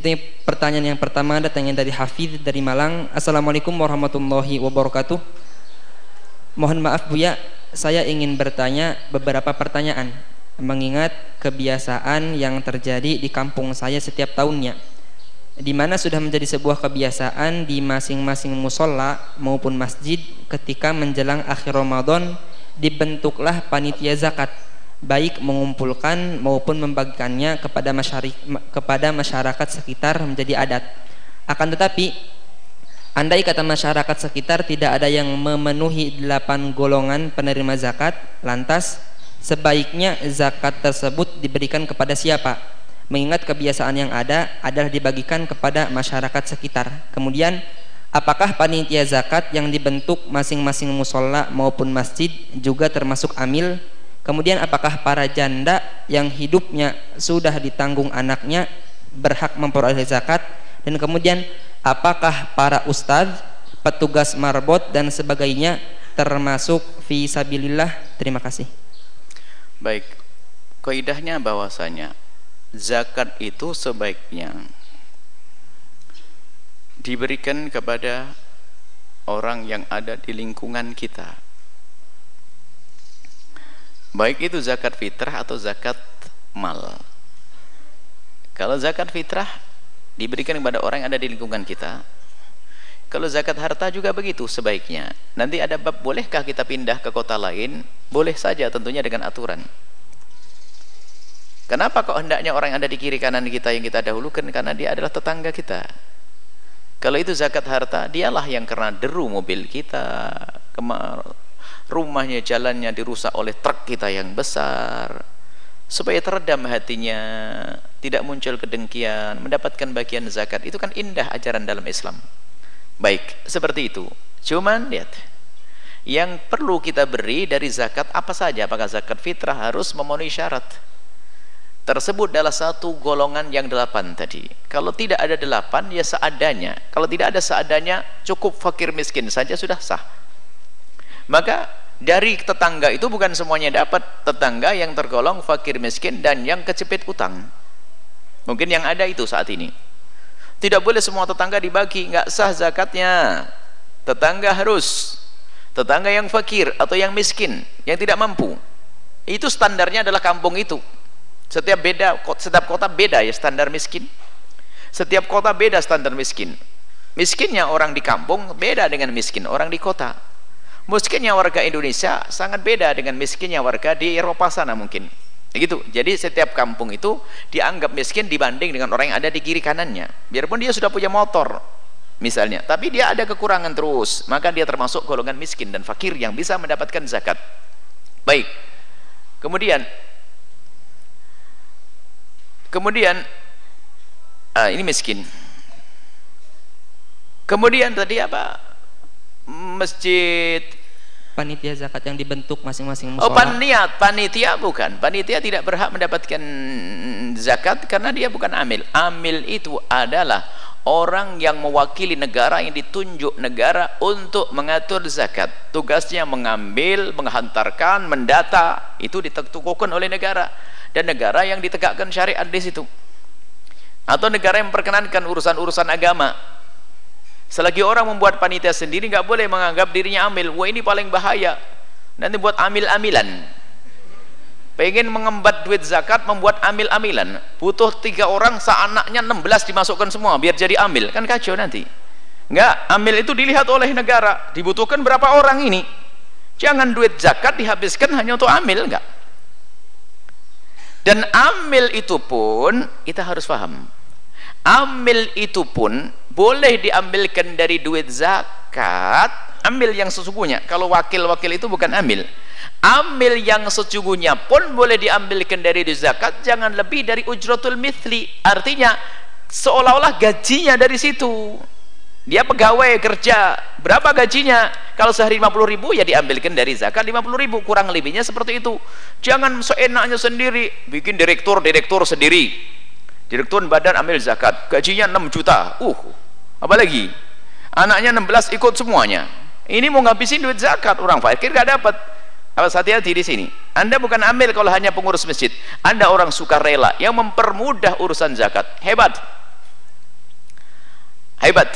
Yang pertanyaan yang pertama datangnya dari Hafid dari Malang. Assalamualaikum warahmatullahi wabarakatuh. Mohon maaf Buya, saya ingin bertanya beberapa pertanyaan mengingat kebiasaan yang terjadi di kampung saya setiap tahunnya di mana sudah menjadi sebuah kebiasaan di masing-masing musola maupun masjid ketika menjelang akhir Ramadan dibentuklah panitia zakat baik mengumpulkan maupun membagikannya kepada masyarakat kepada masyarakat sekitar menjadi adat. Akan tetapi andai kata masyarakat sekitar tidak ada yang memenuhi delapan golongan penerima zakat, lantas sebaiknya zakat tersebut diberikan kepada siapa? Mengingat kebiasaan yang ada adalah dibagikan kepada masyarakat sekitar. Kemudian apakah panitia zakat yang dibentuk masing-masing musola maupun masjid juga termasuk amil Kemudian apakah para janda yang hidupnya sudah ditanggung anaknya berhak memperoleh zakat? Dan kemudian apakah para ustadz, petugas marbot dan sebagainya termasuk fi sabilillah? Terima kasih. Baik. Kaidahnya bahwasanya zakat itu sebaiknya diberikan kepada orang yang ada di lingkungan kita baik itu zakat fitrah atau zakat mal. Kalau zakat fitrah diberikan kepada orang yang ada di lingkungan kita kalau zakat harta juga begitu sebaiknya. Nanti ada bab bolehkah kita pindah ke kota lain? Boleh saja tentunya dengan aturan. Kenapa kok hendaknya orang yang ada di kiri kanan kita yang kita dahulukan? Karena dia adalah tetangga kita. Kalau itu zakat harta dialah yang karena deru mobil kita kemar rumahnya jalannya dirusak oleh truk kita yang besar. Supaya teredam hatinya tidak muncul kedengkian mendapatkan bagian zakat. Itu kan indah ajaran dalam Islam. Baik seperti itu. Cuman lihat. Yang perlu kita beri dari zakat apa saja? Apakah zakat fitrah harus memenuhi syarat? Tersebut adalah satu golongan yang delapan tadi. Kalau tidak ada delapan ya seadanya. Kalau tidak ada seadanya cukup fakir miskin saja sudah sah maka dari tetangga itu bukan semuanya dapat. Tetangga yang tergolong fakir miskin dan yang kecepit utang. Mungkin yang ada itu saat ini. Tidak boleh semua tetangga dibagi nggak sah zakatnya. Tetangga harus. Tetangga yang fakir atau yang miskin yang tidak mampu. Itu standarnya adalah kampung itu. Setiap beda setiap kota beda ya standar miskin. Setiap kota beda standar miskin. Miskinnya orang di kampung beda dengan miskin orang di kota miskinnya warga Indonesia sangat beda dengan miskinnya warga di Eropa sana mungkin. Gitu jadi setiap kampung itu dianggap miskin dibanding dengan orang yang ada di kiri kanannya. Biarpun dia sudah punya motor misalnya. Tapi dia ada kekurangan terus. Maka dia termasuk golongan miskin dan fakir yang bisa mendapatkan zakat. Baik. Kemudian kemudian ah, ini miskin. Kemudian tadi apa? Masjid panitia zakat yang dibentuk masing-masing musola? Oh panitia, panitia bukan. Panitia tidak berhak mendapatkan zakat karena dia bukan amil. Amil itu adalah orang yang mewakili negara yang ditunjuk negara untuk mengatur zakat. Tugasnya mengambil, menghantarkan, mendata, itu ditentukan oleh negara dan negara yang ditegakkan syariat di situ. Atau negara yang memperkenankan urusan-urusan agama selagi orang membuat panitia sendiri nggak boleh menganggap dirinya amil. Wah ini paling bahaya. Nanti buat amil-amilan. Pengen mengembat duit zakat membuat amil-amilan. Butuh tiga orang seanaknya 16 dimasukkan semua biar jadi amil. Kan kacau nanti. Enggak amil itu dilihat oleh negara. Dibutuhkan berapa orang ini? Jangan duit zakat dihabiskan hanya untuk amil enggak dan amil itu pun kita harus paham amil itu pun boleh diambilkan dari duit zakat ambil yang sesungguhnya. Kalau wakil-wakil itu bukan ambil. Ambil yang sesungguhnya pun boleh diambilkan dari duit zakat jangan lebih dari ujratul mithli. Artinya seolah-olah gajinya dari situ. Dia pegawai kerja berapa gajinya? Kalau sehari 50 ribu ya diambilkan dari zakat 50 ribu kurang lebihnya seperti itu. Jangan seenaknya sendiri bikin direktur-direktur sendiri direktur badan ambil zakat. Gajinya 6 juta. Uh apalagi anaknya 16 ikut semuanya. Ini mau ngabisin duit zakat orang fakir gak dapat. Awas hati-hati di sini. Anda bukan ambil kalau hanya pengurus masjid. Anda orang suka rela yang mempermudah urusan zakat. Hebat. Hebat.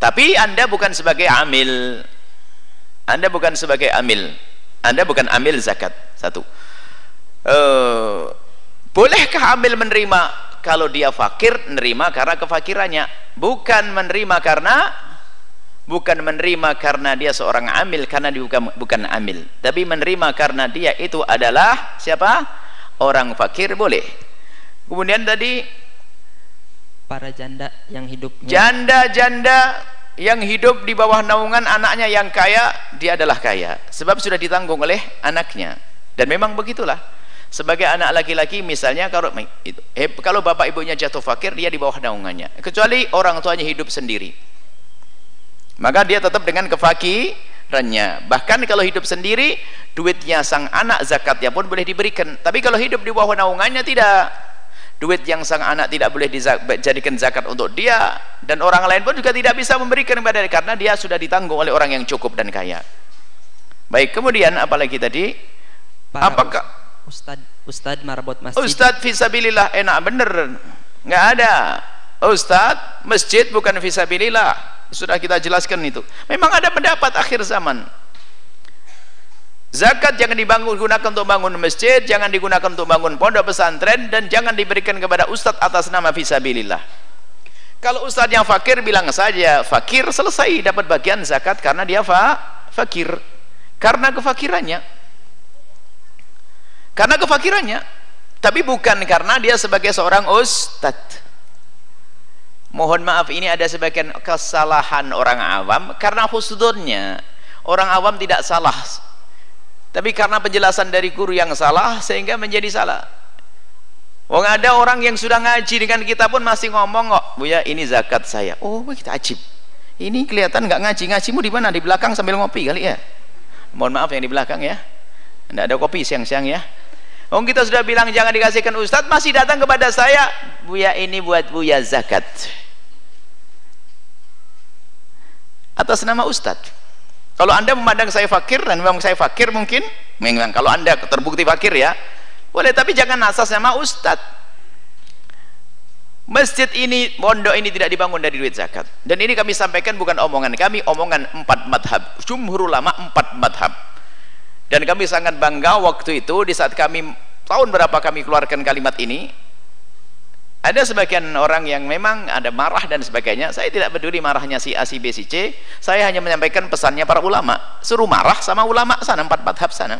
Tapi anda bukan sebagai amil. Anda bukan sebagai amil. Anda bukan amil zakat. Satu. Uh, bolehkah amil menerima? Kalau dia fakir menerima karena kefakirannya. Bukan menerima karena bukan menerima karena dia seorang amil karena dia bukan, bukan amil. Tapi menerima karena dia itu adalah siapa? Orang fakir boleh. Kemudian tadi para janda yang hidup janda-janda yang hidup di bawah naungan anaknya yang kaya dia adalah kaya. Sebab sudah ditanggung oleh anaknya. Dan memang begitulah sebagai anak laki-laki misalnya kalau itu, eh, kalau bapak ibunya jatuh fakir dia di bawah naungannya. Kecuali orang tuanya hidup sendiri. Maka dia tetap dengan kefakirannya. Bahkan kalau hidup sendiri duitnya sang anak zakatnya pun boleh diberikan. Tapi kalau hidup di bawah naungannya tidak. Duit yang sang anak tidak boleh dijadikan zakat untuk dia dan orang lain pun juga tidak bisa memberikan kepada dia karena dia sudah ditanggung oleh orang yang cukup dan kaya. Baik kemudian apalagi tadi? Para apakah Ustad Ustad marbot masjid Ustad visabilillah enak bener nggak ada Ustad masjid bukan visabilillah sudah kita jelaskan itu memang ada pendapat akhir zaman Zakat jangan dibangun gunakan untuk bangun masjid, jangan digunakan untuk bangun pondok pesantren dan jangan diberikan kepada ustadz atas nama fisabilillah. Kalau ustadz yang fakir bilang saja fakir selesai dapat bagian zakat karena dia fa fakir. Karena kefakirannya. Karena kefakirannya. Tapi bukan karena dia sebagai seorang ustadz. Mohon maaf ini ada sebagian kesalahan orang awam karena husnudnya orang awam tidak salah tapi karena penjelasan dari guru yang salah sehingga menjadi salah Wong ada orang yang sudah ngaji dengan kita pun masih ngomong kok, Buya ini zakat saya. Oh, kita ajib. Ini kelihatan nggak ngaji. Ngajimu di mana? Di belakang sambil ngopi kali ya. Mohon maaf yang di belakang ya. Tidak ada kopi siang-siang ya. Wong kita sudah bilang jangan dikasihkan ustadz, masih datang kepada saya. Buya ini buat Buya zakat. Atas nama ustadz. Kalau anda memandang saya fakir dan memang saya fakir mungkin, memang kalau anda terbukti fakir ya, boleh tapi jangan asas nama ustadz. Masjid ini, pondok ini tidak dibangun dari duit zakat. Dan ini kami sampaikan bukan omongan kami, omongan empat madhab. Jumhur ulama empat madhab. Dan kami sangat bangga waktu itu di saat kami tahun berapa kami keluarkan kalimat ini ada sebagian orang yang memang ada marah dan sebagainya. Saya tidak peduli marahnya si A, si B, si C. Saya hanya menyampaikan pesannya para ulama. Suruh marah sama ulama sana empat madhab sana.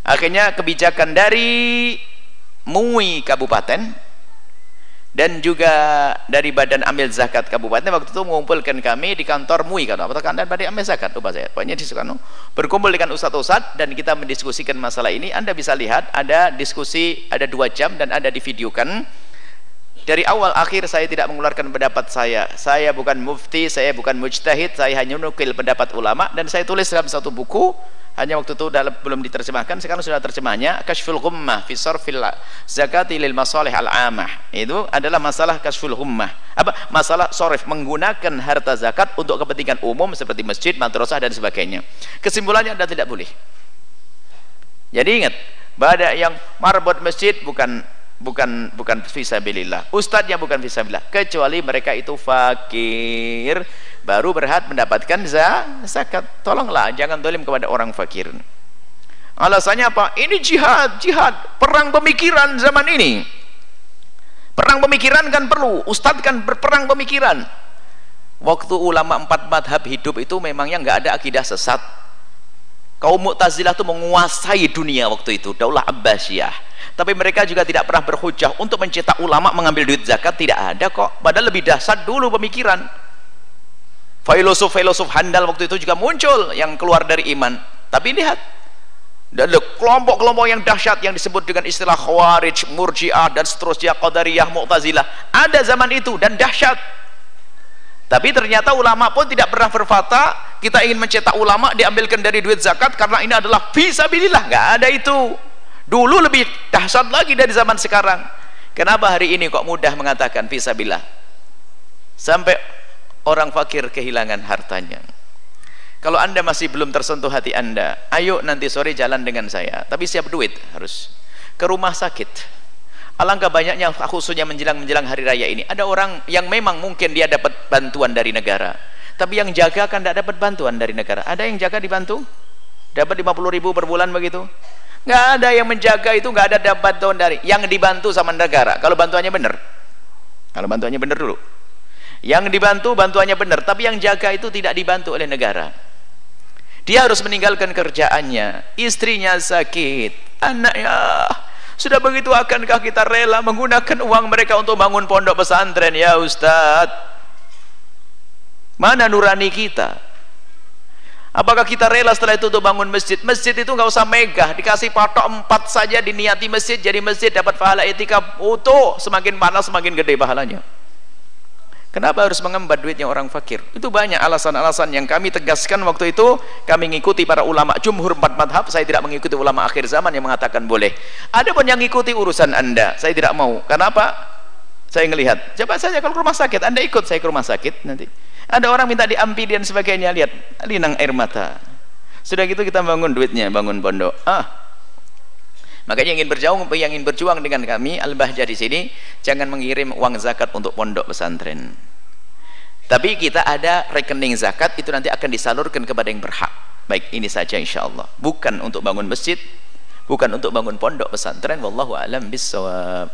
Akhirnya kebijakan dari MUI Kabupaten dan juga dari Badan Amil Zakat Kabupaten waktu itu mengumpulkan kami di kantor MUI kata apa Anda Badan Amil Zakat. Lupa saya pokoknya di sana berkumpul dengan ustadz-ustadz dan kita mendiskusikan masalah ini. Anda bisa lihat ada diskusi ada dua jam dan ada divideokan dari awal akhir saya tidak mengeluarkan pendapat saya. Saya bukan mufti, saya bukan mujtahid saya hanya nukil pendapat ulama dan saya tulis dalam satu buku. Hanya waktu itu dalam, belum diterjemahkan sekarang sudah terjemahnya. Kashful ghummah fi sarfil zakati lil masalih al amah. Itu adalah masalah kashful ghummah. Apa? Masalah sorif menggunakan harta zakat untuk kepentingan umum seperti masjid, madrasah dan sebagainya. Kesimpulannya anda tidak boleh. Jadi ingat pada yang marbot masjid bukan bukan bukan fisabilillah ustadznya bukan fisabilillah kecuali mereka itu fakir baru berhak mendapatkan zakat. Tolonglah jangan dolim kepada orang fakir. Alasannya apa? Ini jihad jihad. Perang pemikiran zaman ini. Perang pemikiran kan perlu. Ustadz kan berperang pemikiran. Waktu ulama empat madhab hidup itu memangnya nggak ada akidah sesat? Kaum mu'tazilah itu menguasai dunia waktu itu. Daulah abbasiyah tapi mereka juga tidak pernah berhujah untuk mencetak ulama mengambil duit zakat. Tidak ada kok. Padahal lebih dahsyat dulu pemikiran. Filosof-filosof handal waktu itu juga muncul yang keluar dari iman. Tapi lihat. Dan kelompok-kelompok yang dahsyat yang disebut dengan istilah khawarij, murjiah dan seterusnya qadariyah, mu'tazilah. Ada zaman itu dan dahsyat. Tapi ternyata ulama pun tidak pernah berfata kita ingin mencetak ulama diambilkan dari duit zakat karena ini adalah visabilillah nggak ada itu dulu lebih dahsyat lagi dari zaman sekarang. Kenapa hari ini kok mudah mengatakan fisabilillah? Sampai orang fakir kehilangan hartanya. Kalau anda masih belum tersentuh hati anda ayo nanti sore jalan dengan saya. Tapi siap duit harus. Ke rumah sakit. Alangkah banyaknya khususnya menjelang-menjelang hari raya ini. Ada orang yang memang mungkin dia dapat bantuan dari negara. Tapi yang jaga kan tidak dapat bantuan dari negara. Ada yang jaga dibantu dapat 50 ribu per bulan begitu nggak ada yang menjaga itu nggak ada dapat bantuan dari. Yang dibantu sama negara. Kalau bantuannya benar. Kalau bantuannya benar dulu. Yang dibantu bantuannya benar. Tapi yang jaga itu tidak dibantu oleh negara. Dia harus meninggalkan kerjaannya. Istrinya sakit. Anaknya sudah begitu akankah kita rela menggunakan uang mereka untuk bangun pondok pesantren? Ya Ustadz. Mana nurani kita Apakah kita rela setelah itu untuk bangun masjid? Masjid itu nggak usah megah, dikasih patok empat saja diniati masjid jadi masjid dapat pahala etika utuh, semakin panas semakin gede pahalanya. Kenapa harus mengembat duitnya orang fakir? Itu banyak alasan-alasan yang kami tegaskan waktu itu. Kami mengikuti para ulama jumhur empat madhab. Saya tidak mengikuti ulama akhir zaman yang mengatakan boleh. Ada pun yang mengikuti urusan anda. Saya tidak mau. Kenapa? Saya melihat. Coba saja kalau ke rumah sakit. Anda ikut saya ke rumah sakit nanti ada orang minta diampi dan sebagainya. Lihat linang air mata. Sudah gitu kita bangun duitnya bangun pondok. Ah. Makanya ingin berjuang yang ingin berjuang dengan kami al-bahjah di sini jangan mengirim uang zakat untuk pondok pesantren. Tapi kita ada rekening zakat itu nanti akan disalurkan kepada yang berhak. Baik ini saja insya Allah bukan untuk bangun masjid bukan untuk bangun pondok pesantren. Wallahu alam bisawab